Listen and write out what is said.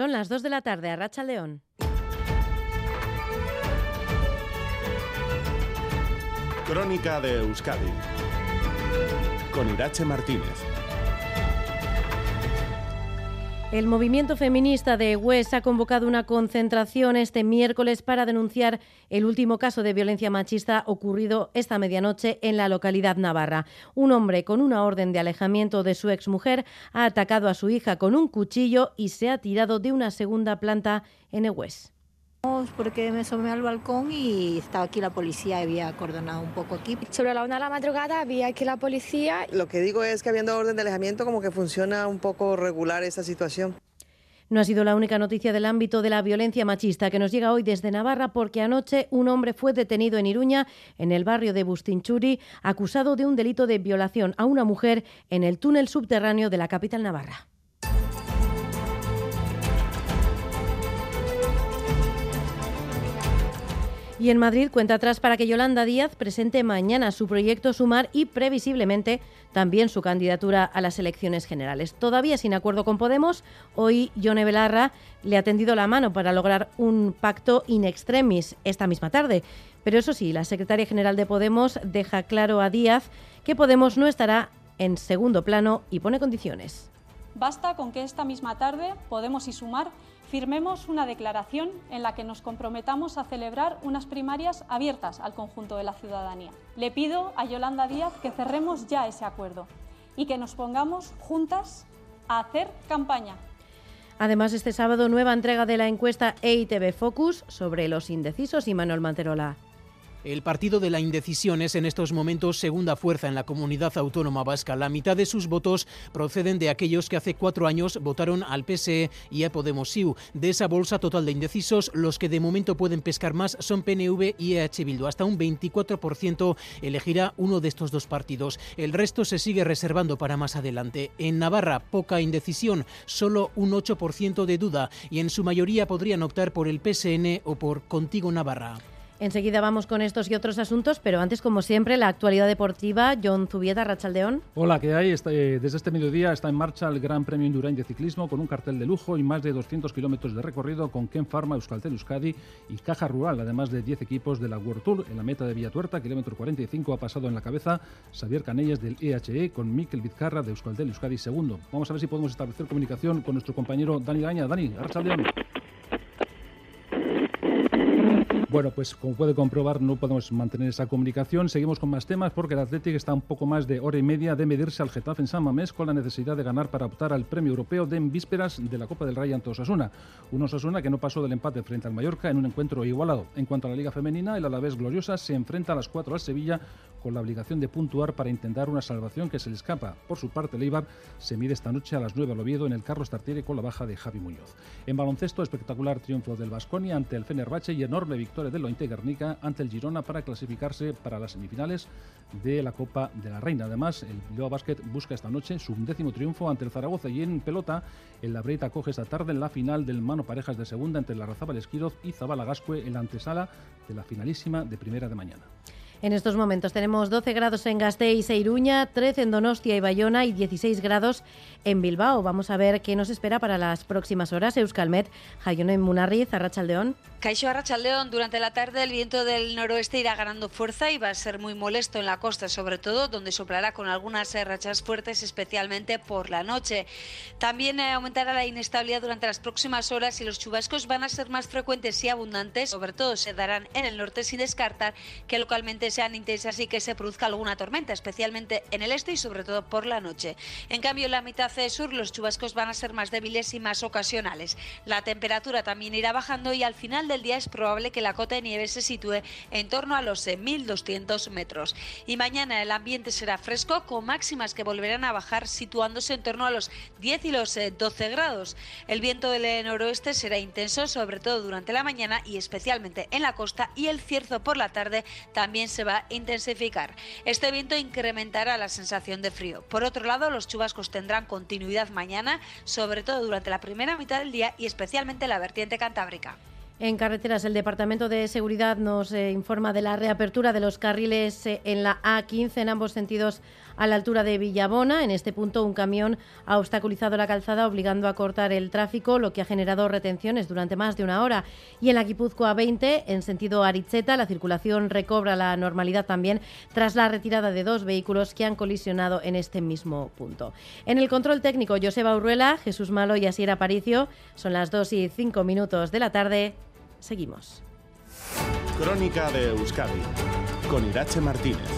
Son las 2 de la tarde a Racha León. Crónica de Euskadi con Irache Martínez. El movimiento feminista de Hues ha convocado una concentración este miércoles para denunciar el último caso de violencia machista ocurrido esta medianoche en la localidad navarra. Un hombre con una orden de alejamiento de su exmujer ha atacado a su hija con un cuchillo y se ha tirado de una segunda planta en Hues. Porque me asomé al balcón y estaba aquí la policía, había acordonado un poco aquí. Sobre la una de la madrugada había aquí la policía. Lo que digo es que habiendo orden de alejamiento como que funciona un poco regular esa situación. No ha sido la única noticia del ámbito de la violencia machista que nos llega hoy desde Navarra porque anoche un hombre fue detenido en Iruña, en el barrio de Bustinchuri, acusado de un delito de violación a una mujer en el túnel subterráneo de la capital navarra. Y en Madrid cuenta atrás para que Yolanda Díaz presente mañana su proyecto Sumar y previsiblemente también su candidatura a las elecciones generales. Todavía sin acuerdo con Podemos, hoy Yone Belarra le ha tendido la mano para lograr un pacto in extremis esta misma tarde. Pero eso sí, la secretaria general de Podemos deja claro a Díaz que Podemos no estará en segundo plano y pone condiciones. Basta con que esta misma tarde Podemos y Sumar firmemos una declaración en la que nos comprometamos a celebrar unas primarias abiertas al conjunto de la ciudadanía. Le pido a Yolanda Díaz que cerremos ya ese acuerdo y que nos pongamos juntas a hacer campaña. Además, este sábado nueva entrega de la encuesta EITB Focus sobre los indecisos y Manuel Manterola. El partido de la indecisión es en estos momentos segunda fuerza en la comunidad autónoma vasca. La mitad de sus votos proceden de aquellos que hace cuatro años votaron al PSE y a Podemos-IU. De esa bolsa total de indecisos, los que de momento pueden pescar más son PNV y EH Bildu. Hasta un 24% elegirá uno de estos dos partidos. El resto se sigue reservando para más adelante. En Navarra, poca indecisión, solo un 8% de duda y en su mayoría podrían optar por el PSN o por Contigo Navarra. Enseguida vamos con estos y otros asuntos, pero antes, como siempre, la actualidad deportiva. John Zubieta, Rachaldeón. Hola, ¿qué hay? Eh, desde este mediodía está en marcha el Gran Premio Indurain de Ciclismo con un cartel de lujo y más de 200 kilómetros de recorrido con Ken Pharma, Euskaltel Euskadi y Caja Rural, además de 10 equipos de la World Tour. En la meta de Villatuerta, kilómetro 45, ha pasado en la cabeza Xavier Canellas del EHE e con Mikel Vizcarra de Euskaltel Euskadi segundo. Vamos a ver si podemos establecer comunicación con nuestro compañero Dani Gaña. Dani, Rachaldeón. Bueno, pues como puede comprobar, no podemos mantener esa comunicación. Seguimos con más temas porque el Athletic está un poco más de hora y media de medirse al Getafe en San Mamés con la necesidad de ganar para optar al premio europeo de en vísperas de la Copa del Rey ante Osasuna. Un Osasuna que no pasó del empate frente al Mallorca en un encuentro igualado. En cuanto a la Liga Femenina, el Alavés Gloriosa se enfrenta a las 4 al Sevilla con la obligación de puntuar para intentar una salvación que se le escapa. Por su parte, el Eibar se mide esta noche a las 9 al Oviedo en el Carlos Tartiere con la baja de Javi Muñoz. En baloncesto, espectacular triunfo del Vasconia ante el Fenerbahce y enorme victoria del Lointe Guernica ante el Girona para clasificarse para las semifinales de la Copa de la Reina. Además, el Bilbao Basket busca esta noche su undécimo triunfo ante el Zaragoza y en pelota el Labreita coge esta tarde en la final del mano parejas de segunda entre la Razabal Esquiroz y Zabala Gascue en la antesala de la finalísima de primera de mañana. En estos momentos tenemos 12 grados en Gasteiz e Iruña, 13 en Donostia y Bayona y 16 grados en Bilbao. Vamos a ver qué nos espera para las próximas horas. Euskalmet, Jayone Munarriz, Arrachaldeón. Caixo Arrachaldeón, durante la tarde el viento del noroeste irá ganando fuerza y va a ser muy molesto en la costa, sobre todo donde soplará con algunas rachas fuertes, especialmente por la noche. También eh, aumentará la inestabilidad durante las próximas horas y los chubascos van a ser más frecuentes y abundantes, sobre todo se darán en el norte sin descartar que localmente sean intensas y que se produzca alguna tormenta, especialmente en el este y sobre todo por la noche. En cambio, en la mitad sur los chubascos van a ser más débiles y más ocasionales. La temperatura también irá bajando y al final del día es probable que la cota de nieve se sitúe en torno a los 1.200 metros. Y mañana el ambiente será fresco con máximas que volverán a bajar situándose en torno a los 10 y los 12 eh, grados. El viento del noroeste será intenso, sobre todo durante la mañana y especialmente en la costa y el cierzo por la tarde también se va a intensificar. Este viento incrementará la sensación de frío. Por otro lado, los chubascos tendrán continuidad mañana, sobre todo durante la primera mitad del día y especialmente la vertiente cantábrica. En carreteras, el Departamento de Seguridad nos eh, informa de la reapertura de los carriles eh, en la A15 en ambos sentidos a la altura de Villabona. En este punto, un camión ha obstaculizado la calzada, obligando a cortar el tráfico, lo que ha generado retenciones durante más de una hora. Y en la Guipúzcoa 20, en sentido Aricheta, la circulación recobra la normalidad también tras la retirada de dos vehículos que han colisionado en este mismo punto. En el control técnico, Joseba Urruela, Jesús Malo y Asier Aparicio. Son las 2 y 5 minutos de la tarde. Seguimos. Crónica de Euskadi con Irache Martínez.